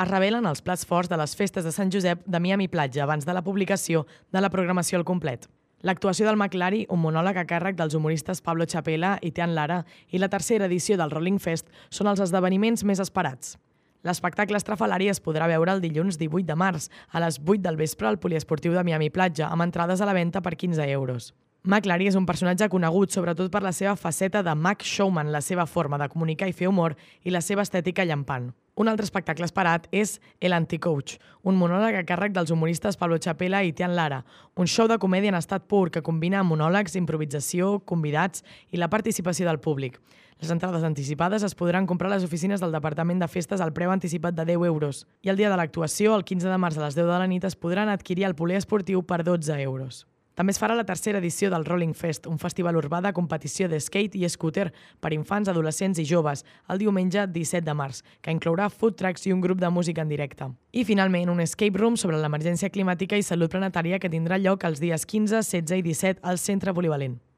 es revelen els plats forts de les festes de Sant Josep de Miami Platja abans de la publicació de la programació al complet. L'actuació del McLari, un monòleg a càrrec dels humoristes Pablo Chapela i Tian Lara, i la tercera edició del Rolling Fest són els esdeveniments més esperats. L'espectacle estrafalari es podrà veure el dilluns 18 de març, a les 8 del vespre al poliesportiu de Miami Platja, amb entrades a la venda per 15 euros. McLary és un personatge conegut sobretot per la seva faceta de Mac Showman, la seva forma de comunicar i fer humor i la seva estètica llampant. Un altre espectacle esperat és El Anticoach, un monòleg a càrrec dels humoristes Pablo Chapela i Tian Lara, un show de comèdia en estat pur que combina monòlegs, improvisació, convidats i la participació del públic. Les entrades anticipades es podran comprar a les oficines del Departament de Festes al preu anticipat de 10 euros i el dia de l'actuació, el 15 de març a les 10 de la nit, es podran adquirir al poliesportiu per 12 euros. També es farà la tercera edició del Rolling Fest, un festival urbà de competició de skate i scooter per infants, adolescents i joves, el diumenge 17 de març, que inclourà food trucks i un grup de música en directe. I, finalment, un escape room sobre l'emergència climàtica i salut planetària que tindrà lloc els dies 15, 16 i 17 al Centre Polivalent.